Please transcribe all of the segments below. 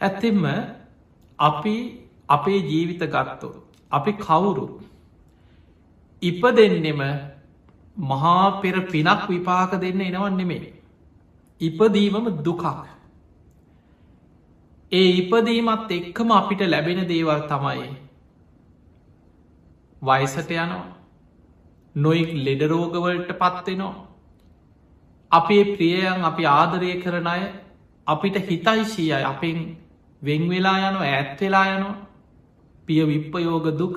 ඇත්තෙම අපි අපේ ජීවිත ගත්තෝ. අපි කවුරු ඉප දෙන්නෙම මහා පෙර පිනක් විපාක දෙන්න එනවන් නෙමේ. ඉපදීමම දුකක්. ඒ ඉපදීමත් එක්කම අපිට ලැබෙන දේවල් තමයි වයිසට යනවා නොයික් ලෙඩරෝගවලට පත්වෙනවා අපේ ප්‍රියයන් අපි ආදරය කරන අය අපිට හිතයිශීය අපෙන් වෙංවෙලා යනො ඇත්වෙලා යනවා. පිය විප්පයෝග දුක.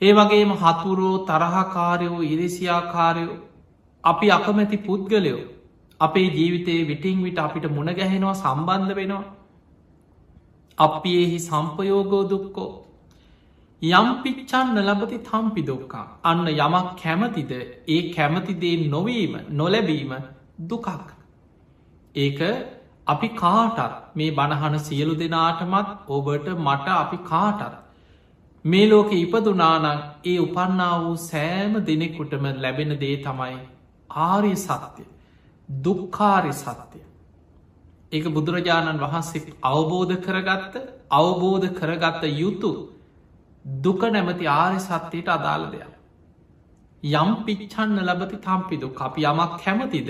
ඒ වගේම හතුරෝ තරහකාරයෝ ඉරිසියාකාරයෝ අපි අකමැති පුද්ගලයෝ. අපේ ජීවිතයේ විටිං විට අපිට මුණගැහෙනවා සම්බන්ධ වෙනවා. අපි එහි සම්පයෝගෝ දුක්කෝ යම් පිච්චන්න ලබති තම්පි දුක්කා අන්න යමක් කැමතිද? ඒ කැමතිදේ නොවීම නොලැබීම දුකක්. ඒක අපි කාටත් මේ බණහන සියලු දෙනාටමත් ඔබට මට අපි කාටත් මේ ලෝක ඉපදුනානං ඒ උපන්නා වූ සෑම දෙනෙකුටම ලැබෙන දේ තමයි ආරය සත්‍යය දුක්කාරය සත්‍යය ඒක බුදුරජාණන් වහන්සේ අවබෝධ කරගත්ත අවබෝධ කරගත්ත යුතු දුක නැමති ආරය සත්‍යයට අදාළ දෙයක්. යම් පිච්චන්න ලබති තම්පිදු අපි යමක් කැමතිද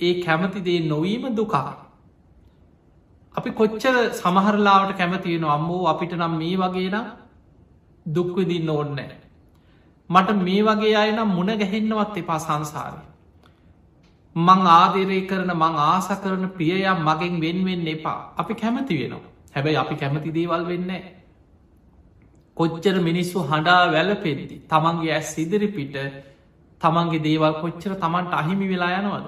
ඒ කැමතිදේ නොවීම දුකා. අපි කොච්චර සමහරලාවට කැමතියෙන අම්මෝ අපිට නම් මේ වගේ නම් දුක්විදින්න ඕන්නෑ. මට මේ වගේ අයනම් මුණ ගැහෙන්නවත් එපා සංසාරය. මං ආදරය කරන මං ආස කරන ප්‍රියයම් මගෙන් වෙන්වෙන්න එපා අපි කැමති වෙනවා හැබැයි අපි කැමති දේවල් වෙන්නේ කොච්චර මිනිස්සු හඬා වැලපෙද්දි තමන්ගේ ඇස් සිදිරිපිට තමන්ගේ දේවල් කොච්චර තමන්ට අහිමි වෙලා යනවද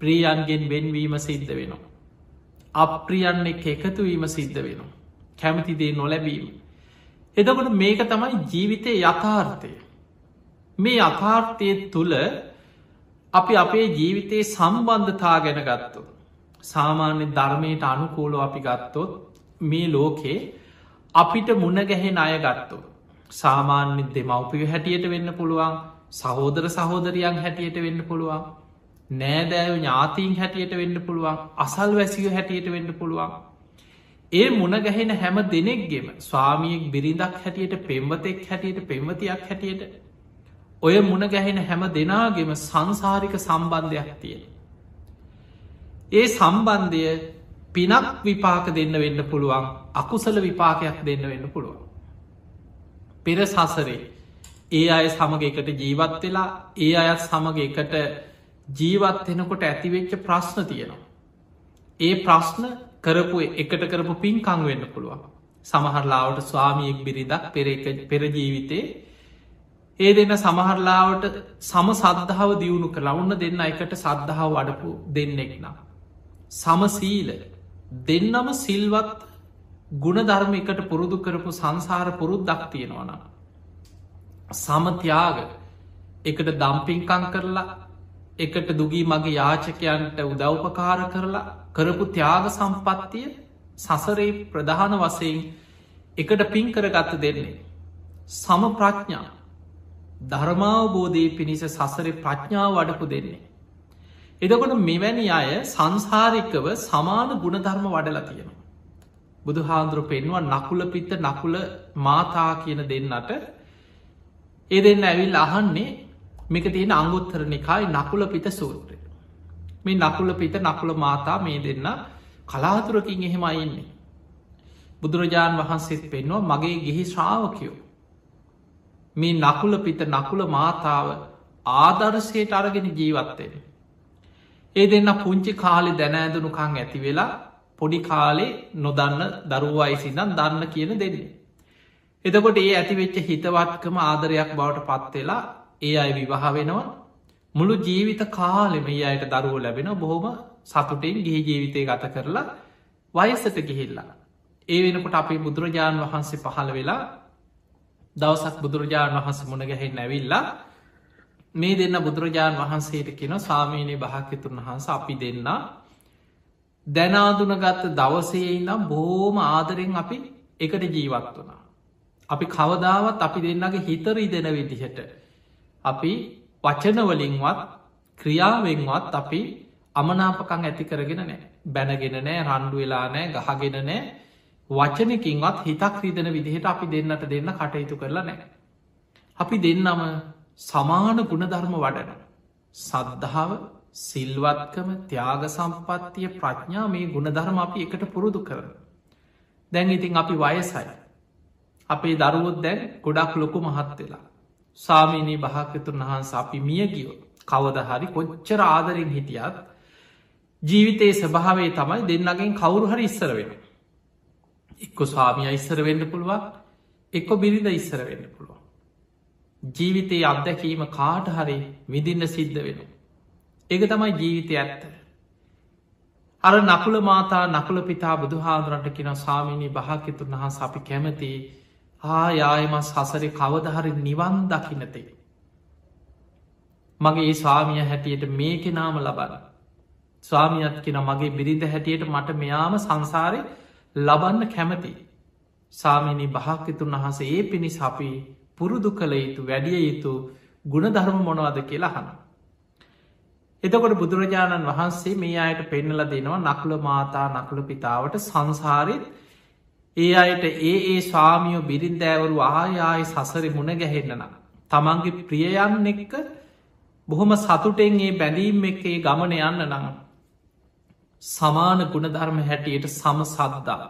ප්‍රියන්ගෙන් වෙන්වීම සිද්ධ වෙනවා. අප්‍රියන්න එක එකතුවීම සිද්ධ වෙනවා. කැමතිදේ නොලැබීම. එදකොට මේක තමයි ජීවිතය යථාර්ථය. මේ අථාර්ථය තුළ අපි අපේ ජීවිතයේ සම්බන්ධතා ගැන ගත්තු. සාමාන්‍ය ධර්මයට අනුකූලෝ අපි ගත්තොත් මේ ලෝකේ අපිට මුණගැහෙන අය ගත්තු. සාමාන්‍ය දෙමවපිය හැටියට වෙන්න පුළුවන් සහෝදර සහෝදරියන් හැටියට වෙන්න පුළුවන් නෑදෑව ඥාතීන් හැටියට වෙන්න පුළුවන් අසල් වැසිය හැටියට වෙන්න පුළුවන් ඒ මුණගැහෙන හැම දෙනෙක්ගෙම ස්වාමියෙක් බිරිඳක් හැටියට පෙම්වතෙක් හැටියට පෙම්වතියක් හැටියට ඔය මුණගැහෙන හැම දෙනාගෙම සංසාරික සම්බන්ධයක් තියෙන. ඒ සම්බන්ධය පිනක් විපාක දෙන්න වෙන්න පුළුවන් අකුසල විපාකයක් දෙන්න වෙන්න පුළුවන්. පෙර සසරේ ඒ අය සමග එකට ජීවත් වෙලා ඒ අයත් සමග එකට ජීවත් වෙනකොට ඇතිවෙච්ච ප්‍රශ්න තියෙනවා. ඒ ප්‍රශ්න කරපු එකට කරපු පින්කං වෙන්න පුළුවන්. සමහරලාවට ස්වාමියෙක් බිරිදක් පෙර පෙරජීවිතේ ඒ දෙන්න සමහරලාවට සම සද්ධාව දියුණු කළ ඔන්න දෙන්න එකට සද්ධාව වඩපු දෙන්නෙක් නම්. සමසීල දෙන්නම සිල්වත් ගුණධර්ම එකට පුරුදු කරපු සංසාර පුරුද්දක් තියෙනවන. සමතියාග එකට දම්පින්කං කරලා එකට දුගී මගේ යාචකයන්ට උදව්පකාර කරලා කරපු ත්‍යාග සම්පත්තිය සසරේ ප්‍රධාන වසයෙන් එකට පින් කරගත්ත දෙන්නේ. සම ප්‍රඥා ධර්මාවබෝධය පිණිස සසර ප්‍රඥාව වඩපු දෙන්නේ. එදකොට මෙවැනි අය සංසාරිකව සමාන ගුණධර්ම වඩලා තියෙනවා. බුදු හාන්දුරු පෙන්වා නකුල පිත්ත නකුල මාතා කියන දෙන්නට ඒ දෙන්න ඇවිල් අහන්නේ මේක තියෙන අංගුත්තරනිකායි නකුල පිත සූත්‍රය. මේ නකුල පිත නකුල මාතා මේ දෙන්න කලාතුරකින් එහෙම අයින්නේ. බුදුරජාණන් වහන්සේත් පෙන්වා මගේ ගිහි ශ්‍රාවකයෝ. මේ නකුල පිත නකුල මාතාව ආදර්ශයට අරගෙන ජීවත්තෙන. ඒ දෙන්න පුංචි කාලෙ දැනෑදනුකං ඇති වෙලා පොඩි කාලේ නොදන්න දරුවයිසිදන් දන්න කියන දෙන්නේ. එතකොට ඒ ඇතිවෙච්ච හිතවත්කම ආදරයක් බවට පත්වෙලා ඒ අය විවාහ වෙනවා මුළු ජීවිත කාලෙම ඒ අයට දරුව ලැබෙන බොහොම සතුටෙන් ගිහි ජීවිතය ගත කරලා වයසට ගිහිල්ලා. ඒ වෙනකොට අපේ බුදුරජාණන් වහන්සේ පහළ වෙලා දවසක් බුදුරජාණන් වහන්ස මුණගැහෙන් ඇවිල්ලා මේ දෙන්න බුදුරජාණන් වහන්සේට කෙන සාමීනය භාක්‍යතුන් වහන්ස අපි දෙන්න දැනාදුනගත්ත දවසේ නම් බෝම ආදරෙන් අපි එකට ජීවත් වනා. අපි කවදාවත් අපි දෙන්නගේ හිතරී දෙන විදිහට අපි වචනවලින්වත් ක්‍රියාවෙන්වත් අපි අමනාපකං ඇති කරගෙන නෑ බැනගෙන නෑ රණ්ඩු වෙලා නෑ ගහගෙන නෑ වචනකින්වත් හිතක් රීදන විදිහට අපි දෙන්නට දෙන්න කටයුතු කරලා නෑ. අපි දෙන්නම සමාන ගුණධර්ම වඩන. සද්ධාව සිල්වත්කම ත්‍යාග සම්පත්තිය ප්‍රඥා මේ ගුණධර්ම අපි එකට පුරුදු කරන. දැන් ඉතින් අපි වයසයි. අපේ දරුවොත් දැන් ගොඩක් ලොකු මහත් වෙලා. සාමීනී භාකතුන් වහන්ස අපි මිය ගියෝ කවද හරි කොච්චර ආදරෙන් හිටියත් ජීවිතයේ ස්භාවේ තමයි දෙන්නගෙන් කවුරු හරි ඉස්සර වෙන. එක්කො ස්වාමිය ඉස්සර වෙන්න පුළුවන් එක්කො බිරිඳ ඉස්සර වෙන්න පුළුවන්. ජීවිතයේ අත්දැකීම කාට හරි විදින්න සිද්ධ වෙන. එක තමයි ජීවිතය ඇත්ත. අර නකුල මාතා නකුල පිතා බුදු හාදුරන්ට කියෙන සාමීනී භාකතුන් වහස අපි කැමති ආයායමස් හසරි කවදහරි නිවන් දකිනතේ. මගේ ඒ ස්වාමිය හැටියට මේ කෙනාම ලබන්න. ස්වාමියත් කෙන මගේ බිරිඳ හැටියට මට මෙයාම සංසාරය ලබන්න කැමති. සාමිනි භාක්‍යතුන් වහස ඒ පිණිස් අපි පුරුදු කළ යුතු වැඩිය යුතු ගුණධර්ම මොනවද කියලා හන. එතකොට බුදුරජාණන් වහන්සේ මේ අයට පෙන්නල දෙනවා නකුල මාතා නකුල පිතාවට සංසාරෙත් ඒ අයට ඒ ඒ ස්වාමියෝ බිරින්දෑවරු ආයාය සසරි මුණ ගැහෙන්නන. තමන්ගේ ප්‍රියයන් එක්ක බොහොම සතුටෙන් ඒ බැලීම් එකේ ගමන යන්න නඟ. සමාන ගුණධර්ම හැටියට සම සද්දා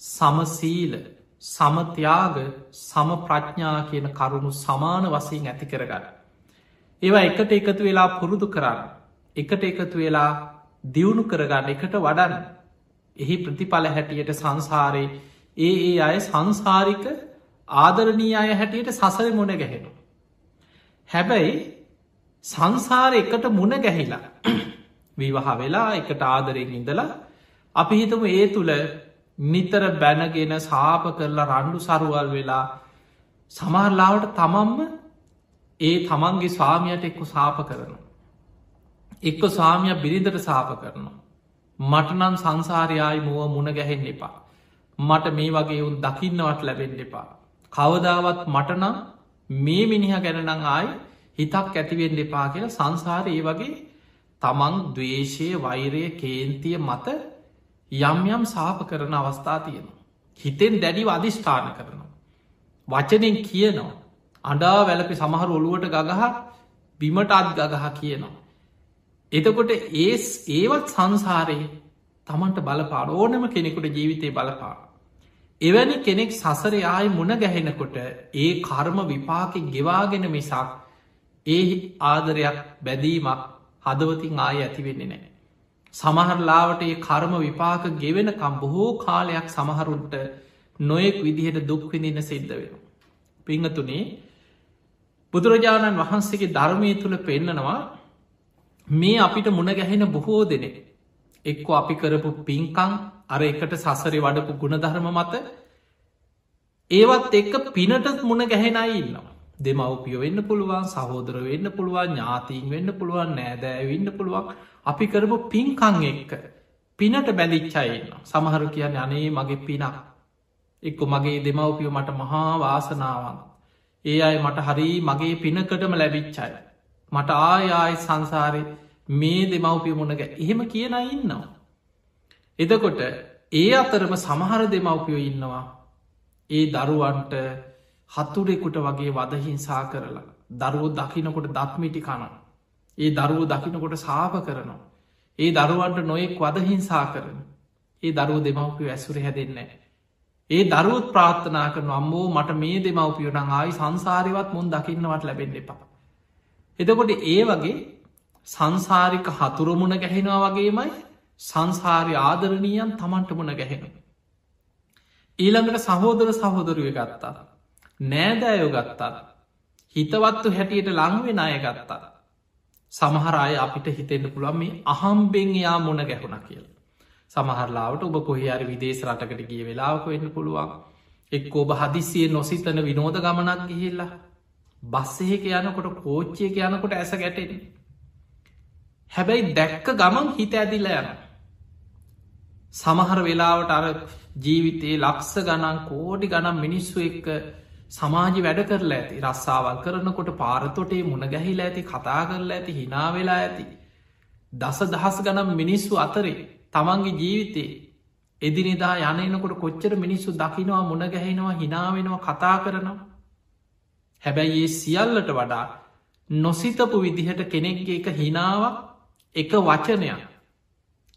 සමසීල සමත්‍යයාග සම ප්‍රඥා කියන කරුණු සමාන වසයෙන් ඇති කරගන්න. ඒවා එකට එකතු වෙලා පුරුදු කරන්න එකට එකතු වෙලා දියුණු කරගන්න එකට වඩන්න එහි ප්‍රතිඵල හැටියට සංසාරයේ ඒ ඒ අය සංසාරික ආදරණී අය හැටියට සසර මුණ ගැහෙනු. හැබැයි සංසාර එකට මුණ ගැහිලා විවාහ වෙලා එකට ආදරෙන් ඉඳලා අපි හිතම ඒ තුළ නිතර බැනගෙන සාප කරලා රණ්ඩු සරුවල් වෙලා සමහරලාවට තමම්ම ඒ තමන්ගේ ස්වාමියයට එක්කු සාප කරනවා. එක්ක ස්වාමිය බිරිඳට සාප කරනවා. මටනන් සංසාරයායි මුව මුණ ගැහෙන් එපා. මට මේ වගේ උන් දකින්නවට ලැබෙන් එපා. කවදාවත් මටනම් මේ මිනිහ ගැනනං ආයි හිතක් ඇතිවෙන් එපා කියලා සංසාර ඒ වගේ තමන් දවේශය වෛරය කේන්තිය මත යම් යම් සාප කරන අවස්ථා තියෙනවා. හිතෙන් දැඩිව අධිෂ්ඨාන කරනවා. වචනෙන් කියනවා. අඩා වැලපි සමහර ඔළුවට ගගහ බිමට අත් ගගහ කියනවා. එතකොට ඒස් ඒවත් සංසාරයේ තමන්ට බලපාන ඕනම කෙනෙකුට ජීවිතය බලපාන. එවැනි කෙනෙක් සසර ආය මුණ ගැහෙනකොට ඒ කර්ම විපාක ගෙවාගෙන මිසක් ඒ ආදරයක් බැදීමක් හදවතින් ආය ඇතිවෙන්නේ නෑ. සමහරලාවට ඒ කර්ම විපාක ගෙවෙනකම් බොහෝ කාලයක් සමහරුන්ට නොයෙක් විදිහට දුක්විඳන්න සිද්ධ වෙන. පිංහතුනේ බුදුරජාණන් වහන්සේගේ ධර්මය තුළ පෙන්නනවා මේ අපිට මුණ ගැහෙන බොහෝ දෙනෙ එක්කො අපි කරපු පින්කං අර එකට සසරි වඩපු ගුණධර්ම මත ඒවත් එක්ක පිනටත් මුණ ගැහෙනයි ඉන්නවා. දෙමවපියෝ වෙන්න පුළුවන් සහෝදර වෙන්න පුළුවන් ඥාතීන් වෙන්න පුළුවන් නෑදෑවෙන්න පුළුවන්. අපි කරපු පින්කං එක්ක පිනට බැඳිච්චයින්න සමහරු කියන්න අනේ මගේ පිනක්. එක්ක මගේ දෙමවපියෝ මට මහා වාසනාවන් ඒ අයි මට හරි මගේ පිනකටම ලැබිච්චයි මට ආයාය සංසාරය මේ දෙමවපිය මුණග එහෙම කියන ඉන්නවා එදකොට ඒ අතරම සමහර දෙමවපියෝ ඉන්නවා ඒ දරුවන්ට හතුරෙකුට වගේ වදහිංසා කරලා දරුවෝ දකිනකොට දත්මිටි කන. ඒ දරුව දකිනකොට සාප කරනවා. ඒ දරුවන්ට නොයෙක් වදහිංසා කරන. ඒ දරුව දෙමවපිය ඇසුර හැදෙන්නේ. ඒ දරුවත් ප්‍රාත්ථනා කරන අම්බෝ මට මේ දෙමවපියෝන ආයි සංසාරිවත් මුන් දකින්නවට ලැබෙන්න එපා. එතකොට ඒ වගේ සංසාරික හතුරමුණ ගැහෙනවා වගේමයි සංසාරය ආදරණීයන් තමන්ට මුණ ගැහෙන. ඊළඟට සහෝදර සහෝදරුව ගත්තා. නෑදෑයෝ ගත්තා. හිතවත්තු හැටියට ලංවෙන අය ගත්තා. සමහරය අපිට හිතෙන්න්න පුළන් මේ අහම්බෙන් යා මොන ගැහුණ කියල. සමහරලාවට ඔබ කොහයාර විදේශ රටකට ගිය වෙලාවක වෙන්න පුළුවන්. එක් ඔබ හදිසිය නොසිතන විනෝද ගමනක් ගිහිල්ලා. බස්සෙක යනකොට කෝච්චයක යනකොට ඇස ගැටෙන. හැබැයි දැක්ක ගමන් හිත ඇදිල්ල යන. සමහර වෙලාවට අර ජීවිතයේ ලක්ස ගණන් කෝඩි ගනම් මිනිස්සු එක්ක සමාජි වැඩ කරලා ඇති රස්සාවල් කරනකොට පාරතොටේ මුණ ගැහිලා ඇති කතා කරලා ඇති හිනාවෙලා ඇති දස දහස් ගනම් මිනිස්සු අතරේ තමන්ගේ ජීවිතේ එදිනිදා යනනකොට කොච්චර මිනිස්සු දකිනවා මුණ ගැහෙනවා හිනාවෙනවා කතා කරනවා හැබැයි ඒ සියල්ලට වඩා නොසිතපු විදිහට කෙනෙක්ගේ එක හිනාවක් එක වචනයක්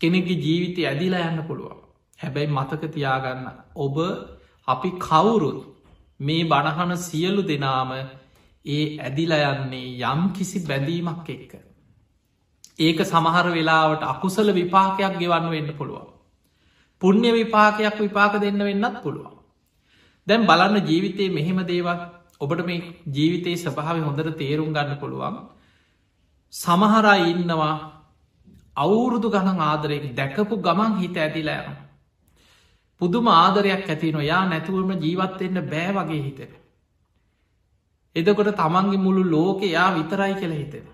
කෙනෙක්ගේ ජීවිතය ඇදිලා යන්න පුළුවන් හැබැයි මතක තියාගන්න ඔබ අපි කවුරුත් මේ බණහන සියලු දෙනාම ඒ ඇදිලා යන්නේ යම් කිසි බැඳීමක් එක්ක. ඒක සමහර වෙලාවට අකුසල විපාකයක් ගෙවන්න වෙන්න පුළුවන්. පුුණ්‍ය විපාකයක් විපාක දෙන්න වෙන්නත් පුළුවන්. දැම් බලන්න ජීවිතයේ මෙහෙම දේවල් ඔබට මේ ජීවිතයේ සභාව හොඳට තේරුම් ගන්න පුළුවන්. සමහරා ඉන්නවා අවුරුදු ගණන් ආදරෙක් දැකපු ගමන් හිත ඇතිලා යන. පුදුම ආදරයක් ඇති නොයා නැතුවම ජීවත්වෙන්න බෑ වගේ හිතෙන. එදකොට තමන්ගේ මුළු ලෝක යා විතරයි කෙළ හිතෙන.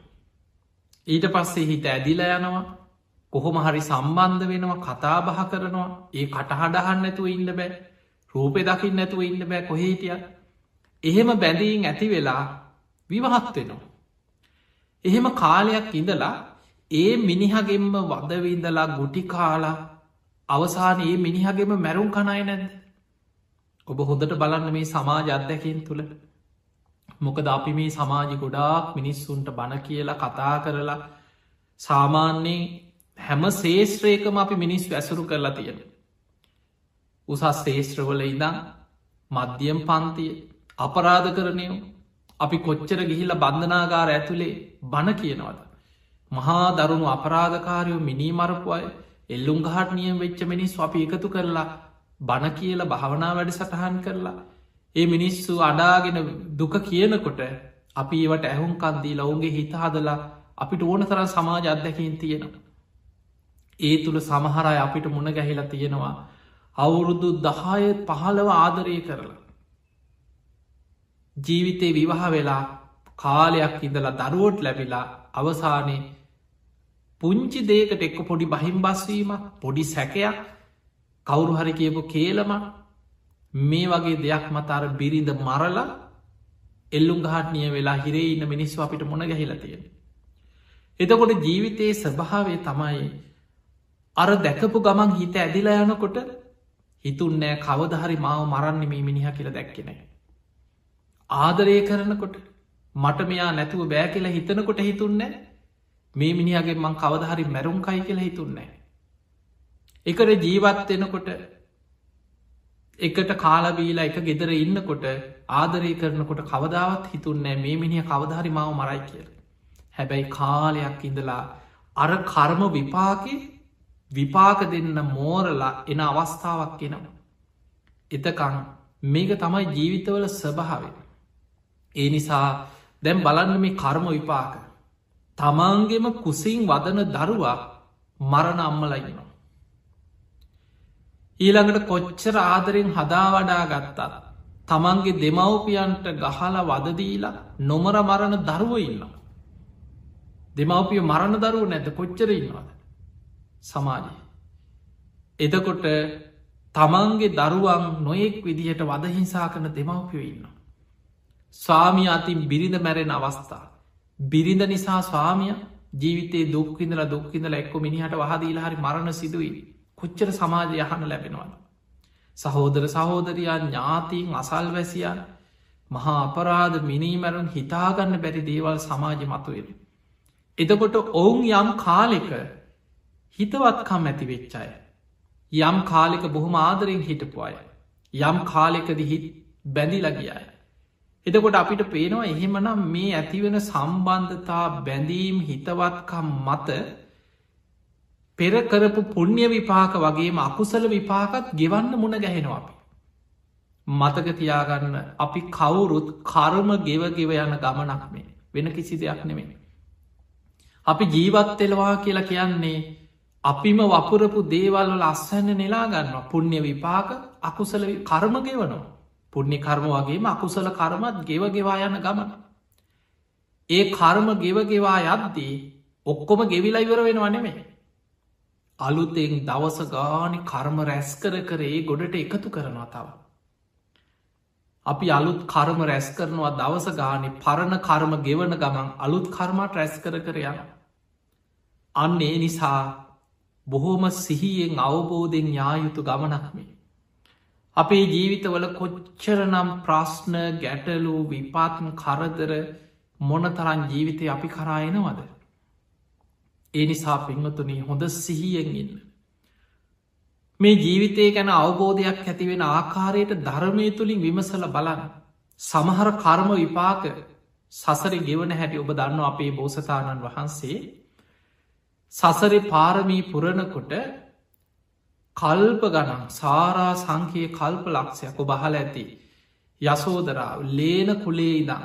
ඊට පස්සේ හිත ඇදිල යනවා කොහොම හරි සම්බන්ධ වෙනවා කතාබහ කරනවා ඒ කටහඩහන්න නැතුව ඉන්න බෑ රූපය දකිින් නැතුව ඉන්න බෑ කොහේටිය එහෙම බැඳීන් ඇති වෙලා විවහත් වෙනවා. එහෙම කාලයක් ඉඳලා ඒ මිනිහගෙන්ම වදවිඳලා ගුටි කාලා අවසාන ඒ මිනිහගෙම මැරුම් කණයි නැද්ද. ඔබ හොඳට බලන්න මේ සමාජ අත්දැකින් තුළ මොකද අපි මේ සමාජි ගොඩාක් මිනිස්සුන්ට බණ කියලා කතා කරලා සාමාන්‍යයෙන් හැම ශේෂත්‍රයකම අපි මිනිස් ඇසුරු කරලා තියෙන. උසස් ශේෂත්‍රවල ඉදං මධ්‍යම් පන්තිය අපරාධ කරනය අපි කොච්චර ගිහිල්ල බන්ධනාගාර ඇතුළේ බණ කියනවද. මහා දරුණු අපරාධකාරයෝ මිනීමරපු අය එල්ලුම් ගහට නියම් වෙච්ච මිනිස් අපි එකතු කරලා බණ කියලා භාවනා වැඩ සටහන් කරලා ඒ මිනිස්සු අඩාගෙන දුක කියනකොට අපි ඒවට ඇහුම් කන්දී ලවුන්ගේ හිත හදලා අපිට ඕන තරම් සමාජ අත්දැකින් තියෙනවා. ඒ තුළ සමහරය අපිට මුණ ගැහිලා තියෙනවා අවුරුදු දහය පහළව ආදරය කරලා. ජීවිතේ විවාහ වෙලා කාලයක් ඉඳලා දරුවෝට් ලැබිලා අවසානයේ පුංචි දේකට එක්ක පොඩි බහිම් බස්වීම පොඩි සැකයක් කවුරු හරි කියපු කේලම මේ වගේ දෙයක් මතර බිරිඳ මරලා එල්ලුම් ගහටනිය වෙලා හිරේ ඉන්න මිනිස්ව අපිට මොන ගැහිලා තියෙන. එතකොට ජීවිතයේ ස්භාවේ තමයි අර දැකපු ගමන් හිත ඇදිලා යනකොට හිතුන්නෑ කවදහරි මාව මරන්න මේ මිනිහ කියල දැක්කෙනෑ. ආදරය කරනකොට මට මෙයා නැතුව බෑ කියලා හිතනකොට හිතුන්නෑ මේ මිනිහගේ මං කවදහරි මැරුම් කයි කියලා හිතුන්නෑ. එකට ජීවත්වෙනකොට එකට කාලබීලා එක ගෙදර ඉන්නකොට ආදරය කරනකොට කවදාවත් හිතුන්නෑ මේ මිනිහ කවධහරි මාව මරයි කියල. හැබැයි කාලයක් ඉඳලා අර කර්ම විපාකි විපාක දෙන්න මෝරලා එන අවස්ථාවක් එනවා. එතකං මේක තමයි ජීවිතවල ස්වභාවෙන. ඒ නිසා දැම් බලන්න මේ කර්ම විපාක. තමන්ගෙම කුසින් වදන දරුවා මරණ අම්මලයිනවා. ඊළඟට කොච්චර ආදරෙන් හදා වඩා ගත්තා. තමන්ගේ දෙමව්පියන්ට ගහල වදදීලා නොමර මරණ දරුව ඉන්නවා. දෙමව්පිය මරණ දරුව නැත කොච්චර ඉන්නවාද. සමාජය. එතකොට තමන්ගේ දරුවන් නොයෙක් විදිහට වදහිංසා කන දෙමව්පියෝ ඉන්න. ස්වාමිය අතින් බිරිඳ මැරෙන අවස්ථා. බිරිඳ නිසා ස්වාමිය ජීවිතේ දුක්විඳල දුක්කිඳල එක්කො මිනිහට වහදීල හරි මරණ සිදුවී. කොච්චර සමාජය යහන ලැබෙනවද. සහෝදර සහෝදරයා ඥාතීන් අසල් වැසියන් මහා අපරාධ මිනීමැරුන් හිතාගන්න බැරි දේවල් සමාජ මතුවෙන. එතකොට ඔවුන් යම් කාලෙක හිතවත්කම් ඇති වෙච්චාය. යම් කාලෙක බොහොම ආදරෙන් හිටපු අය. යම් කාලෙකද හිත් බැඳි ලගියයි. එතකොට අපිට පේනවා එහෙමනම් මේ ඇතිවෙන සම්බන්ධතා බැඳීම් හිතවත්කම් මත පෙරකරපු පුුණ්්‍ය විපාක වගේම අකුසල විපාකත් ගෙවන්න මුණ ගැහෙනවා අපි. මතක තියාගන්න අපි කවුරුත් කර්ම ගෙවගෙව යන ගමනක් මේ වෙන කිසි දෙයක් නෙමෙයි. අපි ජීවත්තෙලවා කියලා කියන්නේ අපිම වපුරපු දේවල් ලස්සන්න නෙලාගන්නවා පුුණ්‍ය විපාක අකුසල කර්ම ගෙවනවා. පුුණ්‍ය කර්ම වගේම අකුසල කර්මත් ගෙවගෙවා යන ගමන. ඒ කර්ම ගෙවගෙවා යද්දී ඔක්කොම ගෙවිලා ඉවර වෙනවා නෙමේ. අලුතෙන් දවස ගානි කර්ම රැස් කර කරේ ගොඩට එකතු කරනවා තව. අපි අලුත් කර්ම රැස් කරනවා දවස ගානි පරණ කර්ම ගෙවන ගමන් අලුත් කර්මට රැස් කර කර යනවා. අන්න ඒ නිසා බොහෝම සිහියෙන් අවබෝධෙන් යායුතු ගමනක්මේ. අපේ ජීවිතවල කොච්චරනම් ප්‍රශ්න ගැටලු විපාත්ම කරදර මොනතරන් ජීවිතය අපි කරායනවද. ඒ නිසා පින්වතුනී හොඳ සිහියෙන් ඉන්න. මේ ජීවිතය ගැන අවබෝධයක් ඇතිවෙන ආකාරයට ධර්මය තුළින් විමසල බලන්න. සමහර කර්ම විපාක සසර ගෙවන හැටි ඔබ දන්න අපේ බෝසතාණන් වහන්සේ සසරි පාරමී පුරණකොට කල්ප ගනම් සාරා සංකයේ කල්ප ලක්ෂයක් බහල ඇති යසෝදරාව ලේන කුලේ ඉදා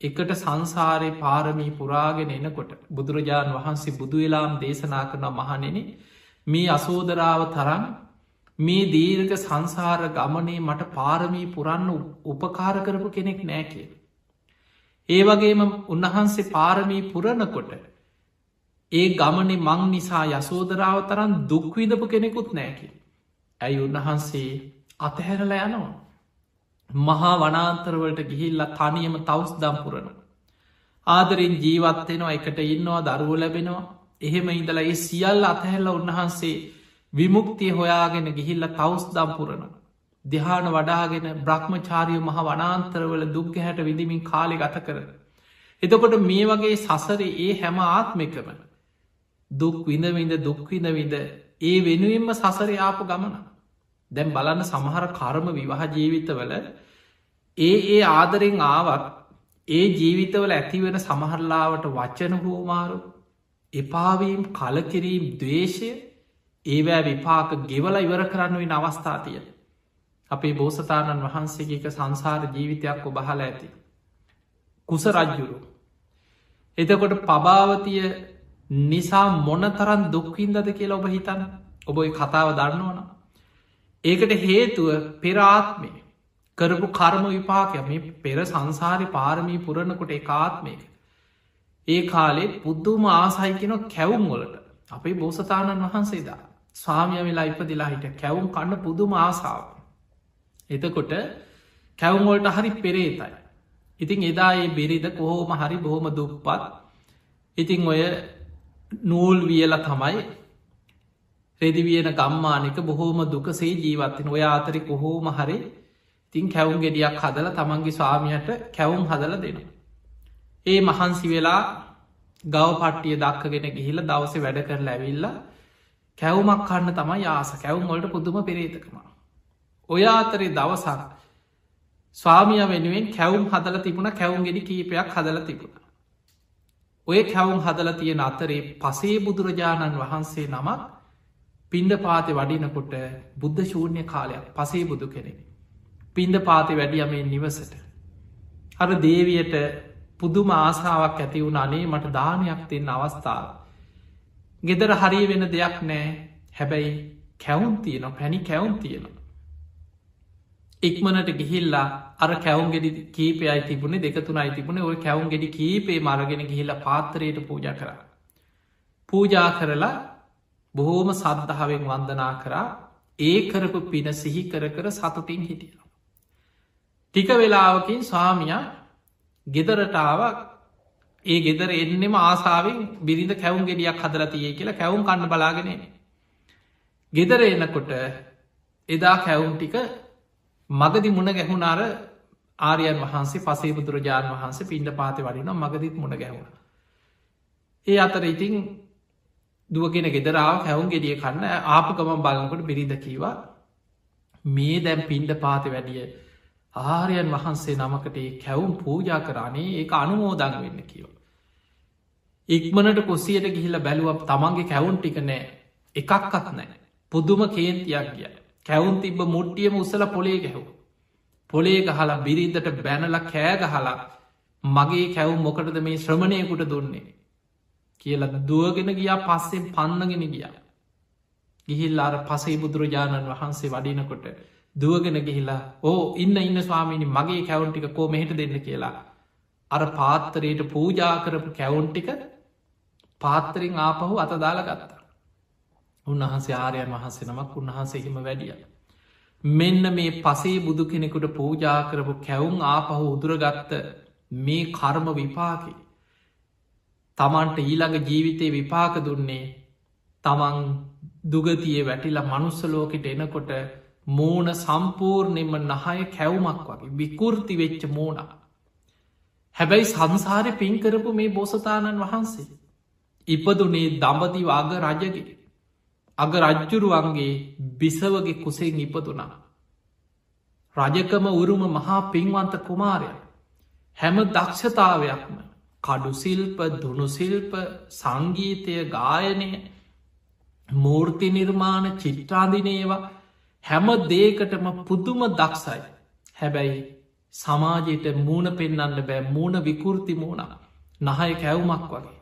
එකට සංසාරය පාරමී පුරාගෙන එනකොට බුදුරජාණන් වහන්සේ බුදුවෙලාම් දේශනා කරන මහනෙන මේ අසෝදරාව තරන් මේ දීර්ක සංසාර ගමනේ මට පාරමී පුරන්න උපකාර කරපු කෙනෙක් නෑ කිය. ඒ වගේම උන්වහන්සේ පාරමී පුරණකොට ඒ ගමනෙ මං නිසා යසෝදරාව තරන් දුක්විදපු කෙනෙකුත් නෑකි. ඇයි උන්වහන්සේ අතහැරල යනවා. මහා වනාන්තරවලට ගිහිල්ල තනියම තවස් දම්පුරණ. ආදරින් ජීවත්වෙනවා එකට ඉන්නවා දරුව ලැබෙනවා එහෙම ඉඳලා ඒ සියල්ල අතහැල්ල උන්වහන්සේ විමුක්තිය හොයාගෙන ගිහිල්ල තවස් දම්පුරණ. දෙහාන වඩාගෙන බ්‍රහ්මචාරිය මහ වනාන්තරවල දුක්ග හැට විදිමින් කාලෙ ගත කර. එතකොට මේ වගේ සසර ඒ හැම ආත්මකම දුක් විඳවිඳ දුක්විඳ විඳ ඒ වෙනුවෙන්ම සසර ආපු ගමන. දැම් බලන්න සමහර කර්ම විවාහ ජීවිතවල ඒ ඒ ආදරෙන් ආවත් ඒ ජීවිතවල ඇතිවෙන සමහරලාවට වච්චන හෝමාරු එපාවීම් කලකිරීම් දවේශය ඒවෑ විපාක ගෙවල ඉවර කරන්න වෙන අවස්ථාතිය අපේ බෝසතාණන් වහන්සේගේක සංසාර ජීවිතයක් ඔබහල ඇති. කුස රජ්ජුරු. එතකොට පභාවතිය නිසා මොන තරන් දුක්හින්දද කියලා ඔබ හිතන්න ඔබයි කතාව දන්නවන. ඒකට හේතුව පෙරාත්මය කරපු කර්ම විපාකය මේ පෙර සංසාරි පාරමී පුරණකොට ඒකාත්මයක. ඒ කාලේ පුද්දුම ආසයි කෙන කැවුම් වලට අපේ බෝසතාණන් වහන්සේදා ස්වාමිය වෙලා ඉපදිලා හිට කැවුම් කන්න පුදුම ආසාාව. එතකොට කැවුම්වලට හරි පෙරේතයි. ඉතින් එදා ඒ බෙරිද කොහෝම හරි බොහොම දුප්පත් ඉතිං ඔය නූල් වියල තමයි රෙදිවියන ගම්මානක බොහෝම දුකසේ ජීවත්වෙන ඔය අතරි කොහෝම හරි තින් කැවුම් ගෙඩියක් හදල තමන්ගේ ස්වාමියයට කැවුම් හදල දෙනවා. ඒ මහන්සි වෙලා ගව පට්ටිය දක්කගෙන ගිහිල දවස වැඩ කර ලැවිල්ල කැවුමක් කන්න තමයි ආස කැවුම් වලට පුදුම පෙරේතකම. ඔය අතරේ දවසක් ස්වාමිය වෙනුවෙන් කැවුම් හදල තිබුණ කැවුම් ගෙඩි කීපයක් හදල තිබුණ. ඔය කැවුම් හදල තියෙන අතරේ පසේ බුදුරජාණන් වහන්සේ නමක් පින්ඩ පාති වඩිනකොට බුද්ධ ශූන්‍ය කාලයක් පසේ බුදු කෙනෙ. පින්ඩ පාති වැඩියමේ නිවසට. අර දේවියට පුදුම ආසාාවක් ඇති වුණ අනේ මට දානයක් තින්න අවස්ථාව. ගෙදර හරි වෙන දෙයක් නෑ හැබැයි කැවුන් තියන පැණි කැවුන් තියෙනවා. ඉක්මනට ගිහිල්ලා අර කැවුම් ගෙඩි කීපයයි තිබුණ දෙකතුනයි තිබුණ ඔය කැවුම් ගෙඩි කීපේ මරගෙන ගිහිල්ල පාත්තරයට පූජ කර. පූජා කරලා බොහෝම සද්ධාවෙන් වන්දනා කරා ඒ කරපු පින සිහි කර කර සතුටින් හිටිය. ටික වෙලාවකින් ස්වාමිය ගෙදරටාවක් ඒ ගෙදර එන්නෙම ආසාාවෙන් බිරිඳ කැවුම් ගෙඩියක් හදරතියේ කියලා කැවුම් කන්න බලාගෙනේ. ගෙදර එනකොට එදා කැවුම් ටික මගදි මුණ ගැහුණාර ආරයන් වහන්සේ පසේ බුදුරජාණන් වහන්සේ පින්ඩ පාති වරින මගදිත් මුණ ගැහුණ. ඒ අතර ඉතිං දුවගෙන ගෙදරාව හැවුන් ගෙඩිය කන්න ආපකම බලකට බිරිද කීවා මේ දැම් පින්ඩ පාති වැඩිය ආරයන් වහන්සේ නමකට කැවුම් පූජා කරන්නේ ඒ අනුමෝදං වෙන්න කියව. ඉක්මනට කොසියට ගිහිල බැලුව තමන්ගේ කැවුන් ටික නෑ එකක්කත් නෑ පුදුම කේන්තියක් ගිය කැවුන් තිබ මුට්ටියම උසල පොලේ ගැහු. පොලේ ගහලා බිරිඳට බැනල කෑගහලා මගේ කැවුම් මොකටද මේ ශ්‍රමණයකුට දුන්නේ. කියලා දුවගෙන ගියා පස්සෙන් පන්නගෙන ගියා. ගිහිල්ලාර පසේ බුදුරජාණන් වහන්සේ වඩිනකොට දුවගෙන ගිහිලා ඕ ඉන්න ඉන්න ස්වාමීනි මගේ කැවුන්ටික කෝ මෙහිට දෙන්න කියලා. අර පාත්තරයට පූජා කරපු කැවුන්ටික පාත්තරින් ආපහු අතදාලා ගත්තා. උන්වහන්සේ ආරයන් වහන්සේ නමක් උන්වහන්සේහිම වැඩිය. මෙන්න මේ පසේ බුදු කෙනෙකුට පූජා කරපු කැවුම් ආපහු උදුරගත්ත මේ කර්ම විපාකි. තමන්ට ඊළඟ ජීවිතය විපාක දුන්නේ තමන් දුගතිය වැටිලා මනුස්සලෝකට එනකොට මෝන සම්පූර්ණයම නහය කැවුමක් වගේ විකෘති වෙච්ච මෝනා. හැබැයි සංසාරය පින්කරපු මේ බෝසතාණන් වහන්සේ. ඉපදුනේ දඹදි අග රජගේ. අග රජ්ජුරුවන්ගේ බිසවගේ කුසෙන් ඉපදුනා. රජකම උරුම මහා පින්වන්ත කුමාරය. හැම දක්ෂතාවයක්ම කඩුසිල්ප දුනුසිල්ප සංගීතය ගායනය මූර්ති නිර්මාණ චිත්‍රාදිනේවා හැම දේකටම පුදුම දක්සයි. හැබැයි සමාජයට මූුණ පෙන්න්න බෑ මූුණ විකෘති මූුණ නහය කැවුමක් වගේ.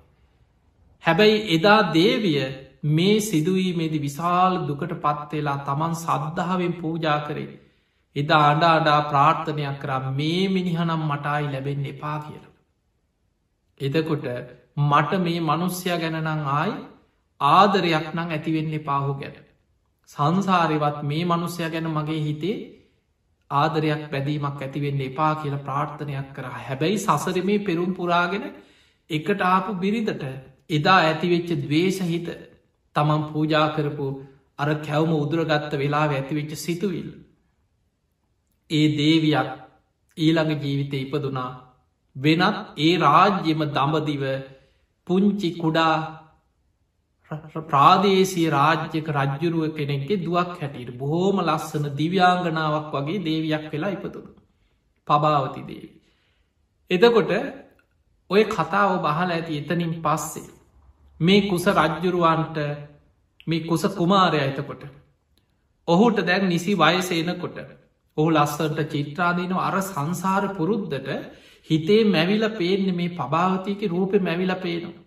හැබැයි එදා දේවිය මේ සිදුවීමේදි විශාල් දුකට පත්වෙලා තමන් සද්ධාවෙන් පූජා කරේ. එදා අඩ අඩා ප්‍රාර්ථනයක් කරා මේ මිනිහනම් මටයි ලැබෙන් එපා කියල. එදකොට මට මේ මනුස්්‍යය ගැනනං ආයි ආදරයක් නං ඇතිවෙන්නේ පාහු ගැන. සංසාරයවත් මේ මනුස්්‍යය ගැන මගේ හිතේ ආදරයක් බැදීමක් ඇතිවෙන්න එපා කියල ප්‍රාර්ථනයක් කර හැබැයි සසර මේ පෙරුම් පුරාගෙන එකට ආපු බිරිඳට එදා ඇතිවෙච්ච දවේශහිත තමන් පූජා කරපු අර කැවම උදුරගත්ත වෙලා ඇතිවෙච්ච සිතුවිල්. ඒ දේවියක් ඊළඟ ජීවිත ඉපදුනා වෙනත් ඒ රාජ්‍යම දඹදිව පුංචි කුඩා ප්‍රාදේශය රාජ්‍යක රජ්ජුරුව කෙනෙක්ගේ දුවක් හැටියට බොහෝම ලස්සන දිව්‍යාංගනාවක් වගේ දේවයක් වෙලා ඉපතුළු. පභාවති දේවි. එදකොට ඔය කතාව බහල ඇති එතනින් පස්සේ. මේ කුස රජ්ජුරුවන්ට මේ කුස කුමාරය එතකොට. ඔහුට දැන් නිසි වයසේනකොට ඔහු ලස්සට චිත්‍රාදීන අර සංසාර පුරුද්ධට හිතේ මැවිල පේන්න මේ පභාවතියක රූපය මැවිල පේනවා.